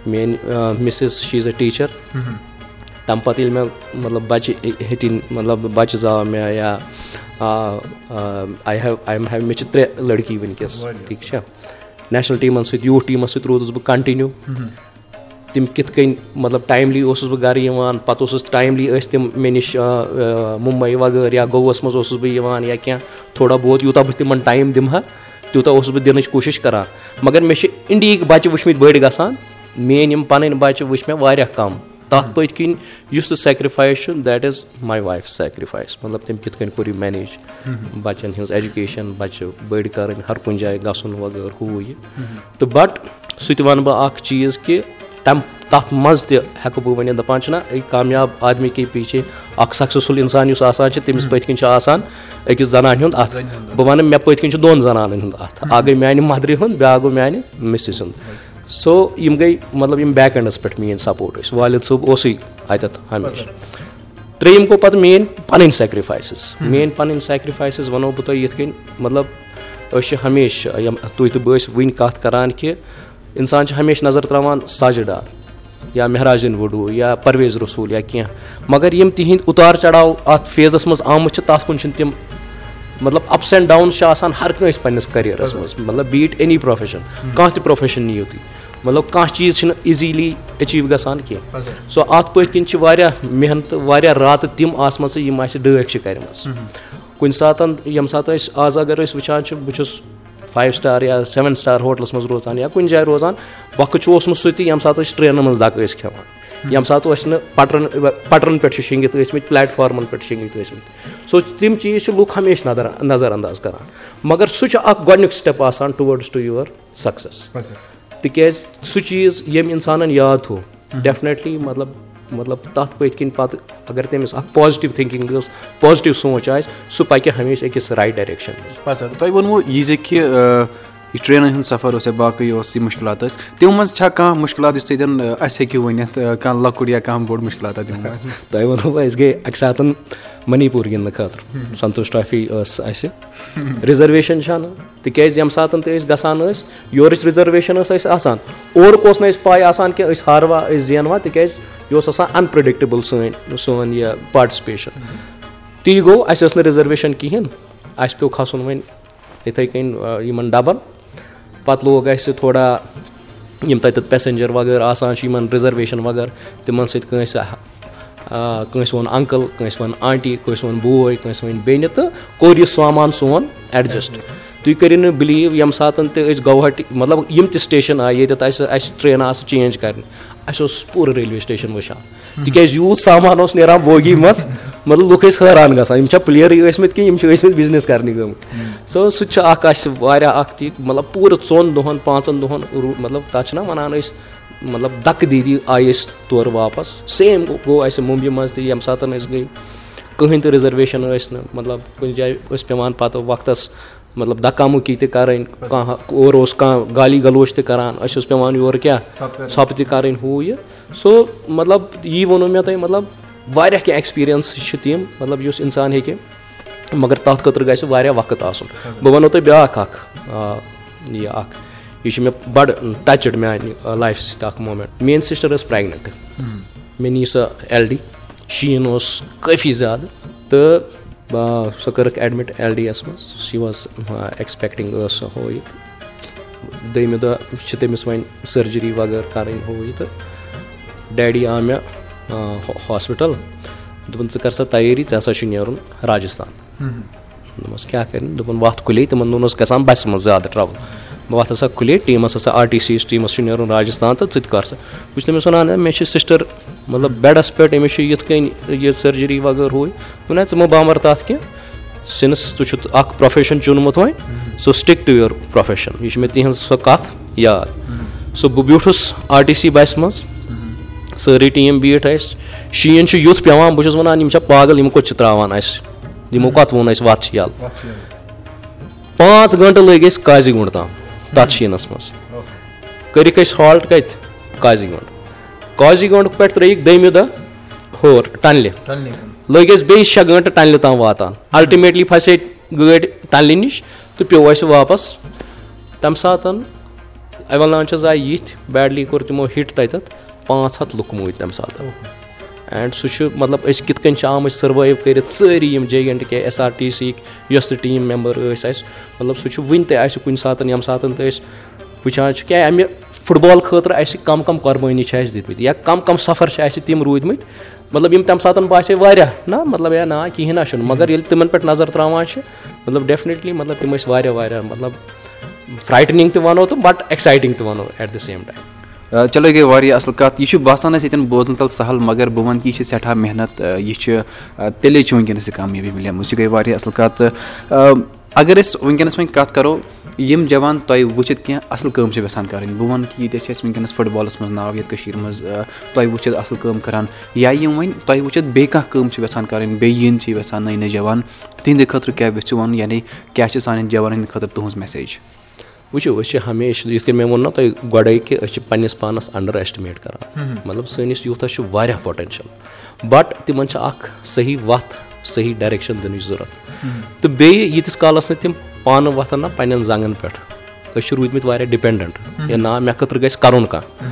میٛٲنۍ missus she is a teacher تَمہِ پَتہٕ ییٚلہِ مےٚ مطلب بَچہِ ہیٚتِنۍ مطلب بَچہِ زاو مےٚ یا I have I am have مےٚ چھِ ترٛےٚ لٔڑکی وٕنکیٚس ٹھیٖک چھا؟ نیشنَل ٹیٖمَن سۭتۍ یوٗتھ ٹیٖمَس سۭتۍ روٗدُس بہٕ کَنٹِنیوٗ تِم کِتھ کٔنۍ مطلب ٹایملی اوسُس بہٕ گَرٕ یِوان پَتہٕ اوسُس ٹایملی ٲسۍ تِم مےٚ نِش مُمبے وغٲرٕ یا گوٚوَس منٛز اوسُس بہٕ یِوان یا کینٛہہ تھوڑا بہت یوٗتاہ بہٕ تِمَن ٹایم دِمہٕ ہا تیوٗتاہ اوسُس بہٕ دِنٕچ کوٗشِش کَران۔ مگر مےٚ چھِ اِنڈیہِکۍ بَچہِ وٕچھمٕتۍ بٔڑۍ گژھان میٲنۍ یِم پَنٕنۍ بَچہِ وٕچھ مےٚ واریاہ کَم۔ تَتھ پٔتۍ کِنۍ یُس تہِ سیکرِفایِس چھُ that is my wife sacrifice مطلب تٔمۍ کِتھ کٔنۍ کوٚر یہِ مینیج بَچَن ہِنٛز ایجوکیشَن بَچہِ بٔڑۍ کَرٕنۍ ہر کُنہِ جایہِ گژھُن وغٲرٕ ہُہ یہِ۔ تہٕ بَٹ سُہ تہِ وَنہٕ بہٕ اَکھ چیٖز کہِ تَمہِ تَتھ منٛز تہِ ہٮ۪کہٕ بہٕ ؤنِتھ دَپان چھِنہ کامیاب آدمی کے پیٖچھے اَکھ سَکسَسفُل اِنسان یُس آسان چھِ تٔمِس پٔتۍ کِنۍ چھُ آسان أکِس زَنانہِ ہُنٛد اَتھٕ۔ بہٕ وَنہٕ مےٚ پٔتۍ کِنۍ چھُ دۄن زَنانَن ہُنٛد اَتھٕ۔ اَکھ گٔے میٛانہِ مَدرِ ہُنٛد بیٛاکھ گوٚو میٛانہِ مِسِز ہُنٛد۔ سو یِم گٔے مطلب یِم بیک اٮ۪نٛڈَس پٮ۪ٹھ میٛٲنۍ سَپوٹ ٲسۍ۔ والِد صٲب اوسُے اَتٮ۪تھ ہمیشہِ۔ ترٛیٚیِم گوٚو پَتہٕ میٲنۍ پَنٕنۍ سیکرِفایسٕز میٲنۍ پَنٕنۍ سیکرِفایسٕز وَنو بہٕ تۄہہِ یِتھ کٔنۍ مطلب أسۍ چھِ ہمیشہِ یِم تُہۍ تہٕ بہٕ ٲسۍ وٕنۍ کَتھ کَران کہِ اِنسان چھِ ہمیشہِ نظر ترٛاوان ساجِد ڈار یا مہراجِن وُڈوٗ یا پرویز رسوٗل یا کینٛہہ۔ مگر یِم تِہِنٛدۍ اُتار چَڑاو اَتھ فیزَس منٛز آمٕتۍ چھِ تَتھ کُن چھِنہٕ تِم مطلب اَپٕس اینٛڈ ڈاوُنٕز چھِ آسان ہر کٲنٛسہِ پنٛنِس کٔریرَس منٛز۔ مطلب بیٖٹ ایٚنی پرٛوفیشَن کانٛہہ تہِ پرٛوفیشَن نِیِو تُہۍ۔ مطلب کانٛہہ چیٖز چھِنہٕ ایٖزیٖلی ایٚچیٖو گژھان کینٛہہ۔ سو اَتھ پٔتۍ کِنۍ چھِ واریاہ محنتہٕ واریاہ راتہٕ تِم آسمَژٕ یِم اَسہِ ڈٲکۍ چھِ کَرِمَژٕ۔ کُنہِ ساتہٕ ییٚمہِ ساتہٕ أسۍ آز اگر أسۍ وٕچھان چھِ بہٕ چھُس فایِو سِٹار یا سٮ۪وَن سِٹار ہوٹلَس منٛز روزان یا کُنہِ جایہِ روزان وقت چھُ اوسمُت سُہ تہِ ییٚمہِ ساتہٕ أسۍ ٹرٛینَن منٛز دَکہٕ ٲسۍ کھٮ۪وان ییٚمہِ ساتہٕ ٲسۍ نہٕ پَٹرَن پَٹرَن پٮ۪ٹھ چھِ شیٚنٛگِتھ ٲسۍمٕتۍ پٕلیٹ فارمَن پٮ۪ٹھ شیٚنٛگِتھ ٲسۍمٕتۍ۔ سو تِم چیٖز چھِ لُکھ ہمیشہِ نظر نظر اَنداز کَران۔ مگر سُہ چھُ اَکھ گۄڈنیُک سِٹٮ۪پ آسان ٹُوٲڈٕس ٹُو یُوَر سَکسَس تِکیٛازِ سُہ چیٖز ییٚمۍ اِنسانَن یاد تھوٚو ڈٮ۪فنِٹلی مطلب مطلب تَتھ پٔتۍ کِنۍ پَتہٕ اگر تٔمِس اَکھ پازِٹِو تھِنٛکِنٛگ ٲس پازِٹِو سونٛچ آسہِ سُہ پَکہِ ہمیشہِ أکِس رایٹ ڈایریکشَن منٛز. تۄہہِ ووٚنوُ یہِ زِ کہِ یہِ ٹرٛینَن ہُنٛد سفر اوس یا باقٕے اوس یہِ مُشکلات ٲسۍ تِمو منٛز چھا کانٛہہ مُشکلات یُس تَتٮ۪ن اَسہِ ہیٚکِو ؤنِتھ کانٛہہ لۄکُٹ یا کانٛہہ بوٚڑ مُشکلات تۄہہِ وَنو بہٕ أسۍ گٔے اَکہِ ساتہٕ مٔنی پوٗر گِنٛدنہٕ خٲطرٕ سنتوش ٹرافی ٲس اَسہِ رِزٔرویشَن چھَنہٕ تِکیٛازِ ییٚمہِ ساتہٕ تہِ أسۍ گژھان ٲسۍ یورٕچ رِزٔرویشَن ٲس اَسہِ آسان اورُک اوس نہٕ اَسہِ پاے آسان کہِ أسۍ ہاروا أسۍ زینوا تِکیٛازِ یہِ اوس آسان اَنپرٛڈِکٹِبٕل سٲنۍ سون یہِ پاٹِسِپیشَن تی گوٚو اَسہِ ٲس نہٕ رِزٔرویشَن کِہیٖنۍ اَسہِ پیوٚو کھَسُن وۄنۍ یِتھَے کٔنۍ یِمَن ڈَبَن پَتہٕ لوگ اَسہِ تھوڑا یِم تَتٮ۪تھ پیسَنجَر وغٲرٕ آسان چھِ یِمَن رِزٔرویشَن وغٲرٕ تِمَن سۭتۍ کٲنٛسہِ کٲنٛسہِ ووٚن اَنکٕل کٲنٛسہِ ووٚن آنٹی کٲنٛسہِ ووٚن بوے کٲنٛسہِ ووٚن بیٚنہِ تہٕ کوٚر یہِ سامان سون ایڈجَسٹ تُہۍ کٔرِو نہٕ بِلیٖو ییٚمہِ ساتہٕ تہِ أسۍ گوہاٹی مطلب یِم تہِ سٹیشَن آیہِ ییٚتٮ۪تھ اَسہِ اَسہِ ٹرٛینہٕ آسہٕ چینٛج کَرنہِ اَسہِ اوس پوٗرٕ ریلوے سٹیشَن وٕچھان تِکیٛازِ یوٗت سامان اوس نیران بوگی منٛز مطلب لُکھ ٲسۍ حٲران گژھان یِم چھا پٕلیرٕے ٲسۍمٕتۍ کِنہٕ یِم چھِ ٲسۍمٕتۍ بِزنِس کَرنہِ گٔمٕتۍ سو سُہ تہِ چھُ اَکھ اَسہِ واریاہ اَکھ تہِ مطلب پوٗرٕ ژۄن دۄہَن پانٛژَن دۄہَن روٗ مطلب تَتھ چھِنہ وَنان أسۍ مطلب دَکہٕ دیٖدی آیہِ أسۍ تورٕ واپَس سیم گوٚو اَسہِ مُمبیہِ منٛز تہِ ییٚمہِ ساتہٕ أسۍ گٔے کٕہٕنۍ تہِ رِزٔرویشَن ٲسۍ نہٕ مطلب کُنہِ جایہِ ٲسۍ پٮ۪وان پَتہٕ وقتَس مطلب دَکا مُکی تہِ کَرٕنۍ کانٛہہ اورٕ اوس کانٛہہ گالی گلوچ تہِ کَران اَسہِ اوس پٮ۪وان یورٕ کیٛاہ؟ ژھۄپہٕ تہِ کَرٕنۍ ہُہ یہِ۔ سو مطلب یی ووٚنوُ مےٚ تۄہہِ مطلب واریاہ کینٛہہ ایٚکٕسپیٖریَنٕس چھِ تِم مطلب یُس اِنسان ہیٚکہِ مگر تَتھ خٲطرٕ گژھِ واریاہ وقت آسُن۔ بہٕ وَنو تۄہہِ بیٛاکھ اَکھ یہِ اَکھ یہِ چھُ مےٚ بَڑٕ ٹَچٕڈ میٛانہِ لایفہِ سۭتۍ اَکھ موٗمٮ۪نٛٹ میٛٲنۍ سِسٹَر ٲس پرٛٮ۪گنِٹ مےٚ نی سۄ ایل ڈی شیٖن اوس کٲفی زیادٕ تہٕ سۄ کٔرٕکھ ایڈمِٹ ایل ڈی یَس منٛز شی واز ایٚکٕسپیکٹِنٛگ ٲس سۄ ہُہ یہِ دوٚیمہِ دۄہ چھِ تٔمِس وۄنۍ سٔرجِری وغٲرٕ کَرٕنۍ ہُہ یہِ تہٕ ڈیڈی آو مےٚ ہاسپِٹَل دوٚپُن ژٕ کَر سا تیٲری ژےٚ ہَسا چھُے نیرُن راجِستان دوٚپمَس کیٛاہ کَرِ دوٚپُن وَتھ کُلے تِمَن دۄہَن اوس گژھان بَسہِ منٛز زیادٕ ٹرٛاوٕل وَتھ ہَسا کھُلے ٹیٖمَس ہَسا آر ٹی سی یَس ٹیٖمَس چھُ نیرُن راجِستان تہٕ ژٕ تہِ کَر سا۔ بہٕ چھُس تٔمِس وَنان مےٚ چھِ سِسٹَر مطلب بیڈَس پٮ۪ٹھ أمِس چھُ یِتھ کٔنۍ یہِ سٔرجِری وغٲرٕ ہُہ ہے ژٕ مہٕ بامَر تَتھ کینٛہہ۔ سِنٕس ژٕ چھُتھ اَکھ پرٛوفیشَن چُنمُت وۄنۍ۔ سُہ سِٹِک ٹُو یُوَر پرٛوفیشَن۔ یہِ چھِ مےٚ تِہِنٛز سۄ کَتھ یاد۔ سُہ بہٕ بیوٗٹھُس آر ٹی سی بَسہِ منٛز۔ سٲری ٹیٖم بیٖٹھ اَسہِ شیٖن چھُ یُتھ پٮ۪وان۔ بہٕ چھُس وَنان یِم چھا پاگل یِم کوٚت چھِ ترٛاوان اَسہِ؟ یِمو کَتھ ووٚن اَسہِ وَتھ چھِ یَلہٕ۔ پانٛژھ گٲنٛٹہٕ لٔگۍ أسۍ قازی گُنٛڈ تام تَتھ شیٖنَس منٛز کٔرِکھ أسۍ ہالٹ کَتہِ قازی گُنٛڈ قازی گنٛڈ پٮ۪ٹھ ترٛٲیِکھ دٔیمہِ دۄہ ہور ٹَنلہِ لٔگۍ أسۍ بیٚیہِ شےٚ گٲنٛٹہٕ ٹَنلہِ تام واتان اَلٹٕمیٹلی پھسے گٲڑۍ ٹَنلہِ نِش تہٕ پیوٚو اَسہِ واپَس تَمہِ ساتہٕ اٮ۪وَلانچٕز آیہِ یِتھۍ بیڈلی کوٚر تِمو ہِٹ تَتٮ۪تھ پانٛژھ ہَتھ لُکھ موٗدۍ تَمہِ ساتہٕ اینٛڈ سُہ چھُ مطلب أسۍ کِتھ کٔنۍ چھِ آمٕتۍ سٔروایِو کٔرِتھ سٲری یِم J and K S R T C یِکۍ یۄس تہِ ٹیٖم مٮ۪مبر ٲسۍ اَسہِ مطلب سُہ چھُ وٕنہِ تہِ اَسہِ کُنہِ ساتہٕ ییٚمہِ ساتہٕ تہِ أسۍ وٕچھان چھِ کیٛاہ اَمہِ فُٹ بال خٲطرٕ اَسہِ کَم کَم قۄربٲنی چھِ اَسہِ دِتمٕتۍ یا کَم کَم سفر چھِ اَسہِ تِم روٗدۍمٕتۍ مطلب یِم تَمہِ ساتہٕ باسے واریاہ نہ مطلب یا نہ کِہیٖنۍ نہ چھُنہٕ مگر ییٚلہِ تِمَن پٮ۪ٹھ نظر ترٛاوان چھِ مطلب ڈٮ۪فنِٹلی مطلب تِم ٲسۍ واریاہ واریاہ مطلب فرٛایٹنِنٛگ تہِ وَنو تہٕ بَٹ ایٚکسایٹِنٛگ تہِ وَنو ایٹ دَ سیم ٹایم چلو یہِ گٔے واریاہ اَصٕل کَتھ یہِ چھُ باسان اَسہِ ییٚتٮ۪ن بوزنہٕ تَل سَہل مگر بہٕ وَنہٕ کہِ یہِ چھِ سٮ۪ٹھاہ محنت یہِ چھِ تیٚلے چھِ وٕنکیٚنَس یہِ کامیٲبی مِلیمٕژ یہِ گٔے واریاہ اَصٕل کَتھ تہٕ اگر أسۍ وٕنکیٚنَس وۄنۍ کَتھ کَرو یِم جوان تۄہہِ وٕچھِتھ کینٛہہ اَصٕل کٲم چھِ یَژھان کَرٕنۍ بہٕ وَنہٕ کہِ ییٚتہِ چھِ اَسہِ وٕنکیٚنَس فُٹ بالَس منٛز ناو یَتھ کٔشیٖرِ منٛز تۄہہِ وٕچھِتھ اَصٕل کٲم کَران یا یِم وۄنۍ تۄہہِ وٕچھِتھ بیٚیہِ کانٛہہ کٲم چھِ یَژھان کَرٕنۍ بیٚیہِ یِن چھِ یَژھان نٔے نٔے جوان تِہنٛدِ خٲطرٕ کیاہ یژھِو وَنُن یعنی کیاہ چھِ سانٮ۪ن جوانَن ہِنٛدِ خٲطرٕ تُہٕنٛز میسیج وٕچھِو أسۍ چھِ ہمیشہِ یِتھ کٔنۍ مےٚ ووٚن نہ تۄہہِ گۄڈَے کہِ أسۍ چھِ پنٛنِس پانَس اَنڈَر ایسٹِمیٹ کَران مطلب سٲنِس یوٗتھَس چھُ واریاہ پوٹٮ۪نشَل بَٹ تِمَن چھِ اَکھ صحیح وَتھ صحیح ڈایریکشَن دِنٕچ ضوٚرَتھ تہٕ بیٚیہِ ییٖتِس کالَس نہٕ تِم پانہٕ وۄتھان نہ پنٛنٮ۪ن زنٛگَن پٮ۪ٹھ۔ أسۍ چھِ روٗدۍمٕتۍ واریاہ ڈِپٮ۪نٛڈَنٛٹ ہے نہ مےٚ خٲطرٕ گژھِ کَرُن کانٛہہ۔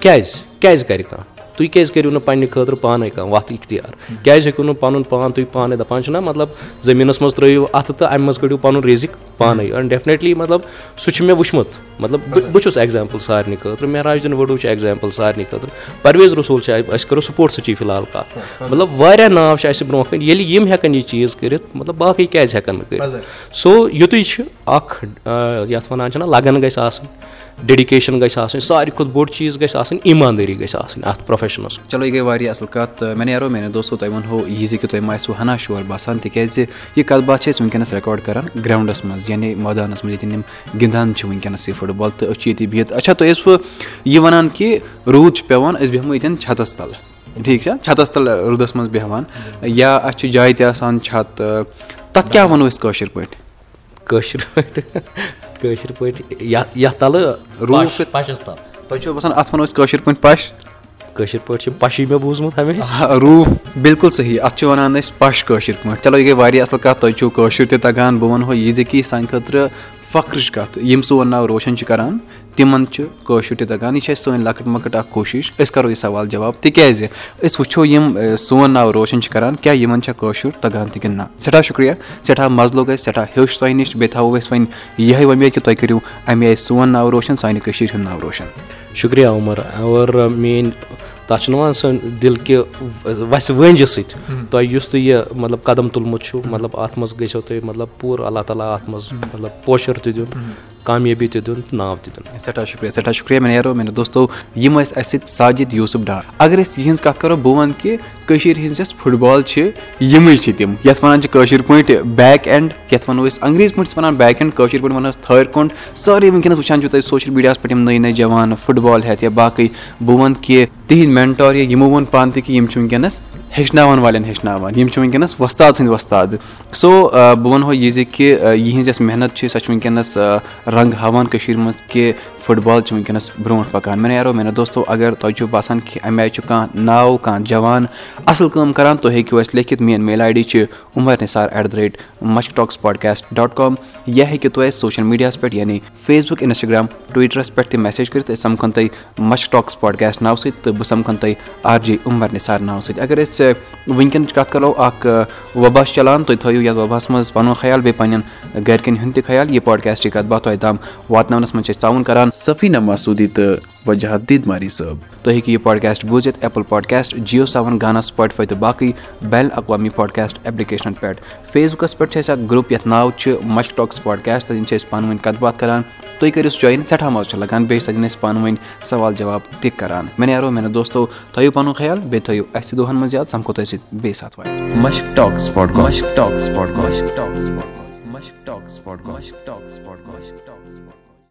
کیٛازِ؟ کیٛازِ کَرِ کانٛہہ تُہۍ کیٛازِ کٔرِو نہٕ پنٛنہِ خٲطرٕ پانَے کانٛہہ وَتھ اِختیار؟ کیٛازِ ہیٚکِو نہٕ پَنُن پان تُہۍ پانَے دَپان چھِنہ مطلب زٔمیٖنَس منٛز ترٛٲیِو اَتھٕ تہٕ اَمہِ منٛز کٔڑِو پَنُن رِزِق پانَے۔ اینڈ ڈٮ۪فنِٹلی مطلب سُہ چھُ مےٚ وٕچھمُت۔ مطلب بہٕ چھُس ایٚگزامپٕل سارنٕے خٲطرٕ۔ مہراج دِن وڈوٗ چھُ ایٚگزامپٕل سارنٕے خٲطرٕ۔ پرویز رسوٗل چھِ أسۍ کَرو سپوٹسٕچی فِلحال کَتھ۔ مطلب واریاہ ناو چھِ اَسہِ برونٛہہ کَنہِ۔ ییٚلہِ یِم ہٮ۪کَن یہِ چیٖز کٔرِتھ مطلب باقٕے کیٛازِ ہٮ۪کَن نہٕ کٔرِتھ؟ سو یُتُے چھُ اَکھ یَتھ وَنان چھِنہ لگَن گژھِ آسٕنۍ ڈیڈِکیشَن گژھِ آسٕنۍ ساروی کھۄتہٕ بوٚڑ چیٖز گژھِ آسٕنۍ ایٖماندٲری گژھِ آسٕنۍ اَتھ پرٛوفیشنَس چلو یہِ گٔے واریاہ اَصٕل کَتھ۔ تہٕ مےٚ نیرو میانیو دوستو تۄہہِ وَنہو یہِ زِ کہِ تۄہہِ ما آسِوٕ ہَنا شور باسان تِکیازِ یہِ کَتھ باتھ چھِ أسۍ وٕنکیٚنَس رِکاڈ کَران گرٛاوُنٛڈَس منٛز یعنی مٲدانَس منٛز ییٚتٮ۪ن یِم گِنٛدان چھِ وٕنکیٚنَس یہِ فُٹ بال تہٕ أسۍ چھِ ییٚتہِ بِہِتھ۔ اچھا تُہۍ ٲسوٕ یہِ وَنان کہِ روٗد چھُ پٮ۪وان أسۍ بیٚہمو ییٚتٮ۪ن چھَتَس تَل ٹھیٖک چھا؟ چھَتَس تَل روٗدَس منٛز بیٚہوان یا اَسہِ چھِ جایہِ تہِ آسان چھَت تَتھ کیٛاہ وَنو أسۍ کٲشِر پٲٹھۍ؟ کٲشِر پٲٹھۍ کٲشِر پٲٹھۍ یَتھ یَتھ تَلہٕ روٗف تۄہہِ چھُو باسان اَتھ وَنو أسۍ کٲشِر پٲٹھۍ پَش کٲشِر پٲٹھۍ چھِ پَشی مےٚ بوٗزمُت ہمیشہِ روٗف بِلکُل صحیح اَتھ چھِ وَنان أسۍ پَش کٲشِر پٲٹھۍ چلو یہِ گٔے واریاہ اَصٕل کَتھ تۄہہِ چھُو کٲشُر تہِ تَگان بہٕ وَنہو یہِ زِ کہِ سانہِ خٲطرٕ فخرٕچ کَتھ یِم سون ناو روشَن چھِ کَران تِمَن چھُ کٲشُر تہِ تَگان یہِ چھِ اَسہِ سٲنۍ لۄکٕٹ مۄکٕٹ اَکھ کوٗشِش۔ أسۍ کَرو یہِ سوال جواب۔ تِکیٛازِ أسۍ وٕچھو یِم سون ناو روشَن چھِ کَران کیٛاہ یِمَن چھا کٲشُر تَگان تہِ کِنہٕ نہ۔ سٮ۪ٹھاہ شُکریہ سٮ۪ٹھاہ مَزٕ لوٚگ اَسہِ سٮ۪ٹھاہ ہیوٚچھ تۄہہِ نِش۔ بیٚیہِ تھاوو أسۍ وۄنۍ یِہوٚے وۄمید کہِ تُہۍ کٔرِو اَمے آیہِ سون ناو روشَن سانہِ کٔشیٖرِ ہُنٛد ناو روشَن۔ شُکریہ عمر۔ اور میٲنۍ تَتھ چھُنہٕ وَنان سٲنۍ دِل کہِ وَسہِ وٲنٛجہِ سۭتۍ۔ تۄہہِ یُس تُہۍ یہِ مطلب قدم تُلمُت چھُو مطلب اَتھ منٛز گٔژھِو تُہۍ مطلب پوٗرٕ اللہ تعالیٰ اَتھ منٛز مطلب پوشَر تہِ دیُن کامیٲبی تہِ دیُن تہٕ ناو تہِ شُکریہ سٮ۪ٹھاہ شُکریہ مےٚ نیرو دوستو یِم ٲسۍ اَسہِ سۭتۍ ساجِد یوٗسُف ڈار اگر أسۍ یِہٕنٛز کَتھ کَرو بہٕ وَنہٕ کہِ کٔشیٖرِ ہِنٛز یۄس فُٹ بال چھِ یِمٕے چھِ تِم یَتھ وَنان چھِ کٲشِر پٲٹھۍ بیک اینٛڈ یَتھ وَنو أسۍ انٛگریٖزِ پٲٹھۍ چھِ وَنان بیک اینٛڈ کٲشِر پٲٹھۍ وَنو أسۍ تھٲرۍ کُنٛڈ سٲری وٕنکیٚنَس وٕچھان چھُو تُہۍ سوشَل میٖڈیاہَس پٮ۪ٹھ یِم نٔے نٔے جوان فُٹ بال ہٮ۪تھ یا باقٕے بہٕ وَنہٕ کہِ تِہِنٛدۍ مٮ۪نٹور یا یِمو ووٚن پانہٕ تہِ کہِ یِم چھِ وٕنکیٚنَس ہیٚچھناوان والٮ۪ن ہیٚچھناوان یِم چھِ وٕنکیٚنَس وۄستاد سٕنٛدۍ وۄستاد۔ سو بہٕ وَنہو یہِ زِ کہِ یِہٕنٛز یۄس محنت چھِ سۄ چھِ وٕنکیٚنَس رنٛگ ہاوان کٔشیٖرِ منٛز کہِ فُٹ بال چھِ وٕنکیٚنَس برونٛٹھ پَکان۔ مےٚ نیرو میانیو دوستو اگر تۄہہِ چھُو باسان کہِ اَمہِ آیہِ چھُ کانٛہہ ناو کانٛہہ جوان اَصٕل کٲم کَران تُہۍ ہیٚکِو اَسہِ لیکھِتھ۔ میٛٲنۍ میل آی ڈی چھِ Umar Nisar at the rate مشک ٹاک سپاٹکاسٹ ڈاٹ کام۔ یا ہیٚکِو تُہۍ اَسہِ سوشَل میٖڈیاہَس پٮ۪ٹھ یعنی فیس بُک اِنَسٹاگرٛام ٹُوِٹرَس پٮ۪ٹھ تہِ میسیج کٔرِتھ أسۍ سَمکھَن تۄہہِ مشک ٹاک سپاٹکاسٹ ناوٕ سۭتۍ تہٕ بہٕ سَمکھَن تۄہہِ آر جے عُمر نثار ناوٕ سۭتۍ۔ اگر أسۍ وٕنکیٚنٕچ کَتھ کَرو اکھ وبا چھِ چَلان۔ تُہۍ تھٲیِو یَتھ وباہَس منٛز پَنُن خیال بیٚیہِ پنٛنٮ۪ن گَرِکٮ۪ن ہُنٛد تہِ خیال۔ یہِ پاڈکاسٹٕچ کَتھ باتھ تۄہہِ تام واتناونَس منٛز چھِ أسۍ تعاوُن کَران تہٕ وجہت ماری صٲب تُہۍ ہیٚکِو یہِ پاڈکاسٹ بوٗزِتھ ایپٕل پاڈکاسٹ جِیو سیوَن گانا سُپاٹفاے تہٕ باقٕے بین الاقوامی پاڈکاسٹ ایپلِکیشنَن پٮ۪ٹھ فیس بُکَس پٮ۪ٹھ چھِ اَسہِ اکھ گرُپ یَتھ ناو چھُ مشک ٹاکٕس پاڈکاسٹ تَتٮ۪ن چھِ أسۍ پانہٕ ؤنۍ کَتھ باتھ کَران تُہۍ کٔرِو جویِن سٮ۪ٹھاہ مَزٕ چھُ لَگان بیٚیہِ چھِ تَتٮ۪ن أسۍ پانہٕ ؤنۍ سوال جواب تہِ کَران مےٚ نیرو میانیو دوستو تھٲیِو پَنُن خیال بیٚیہِ تھٲیِو اَسہِ دۄہَن منٛز یاد سَمکھو تۄہہِ سۭتۍ بیٚیہِ ساتہٕ واتہِ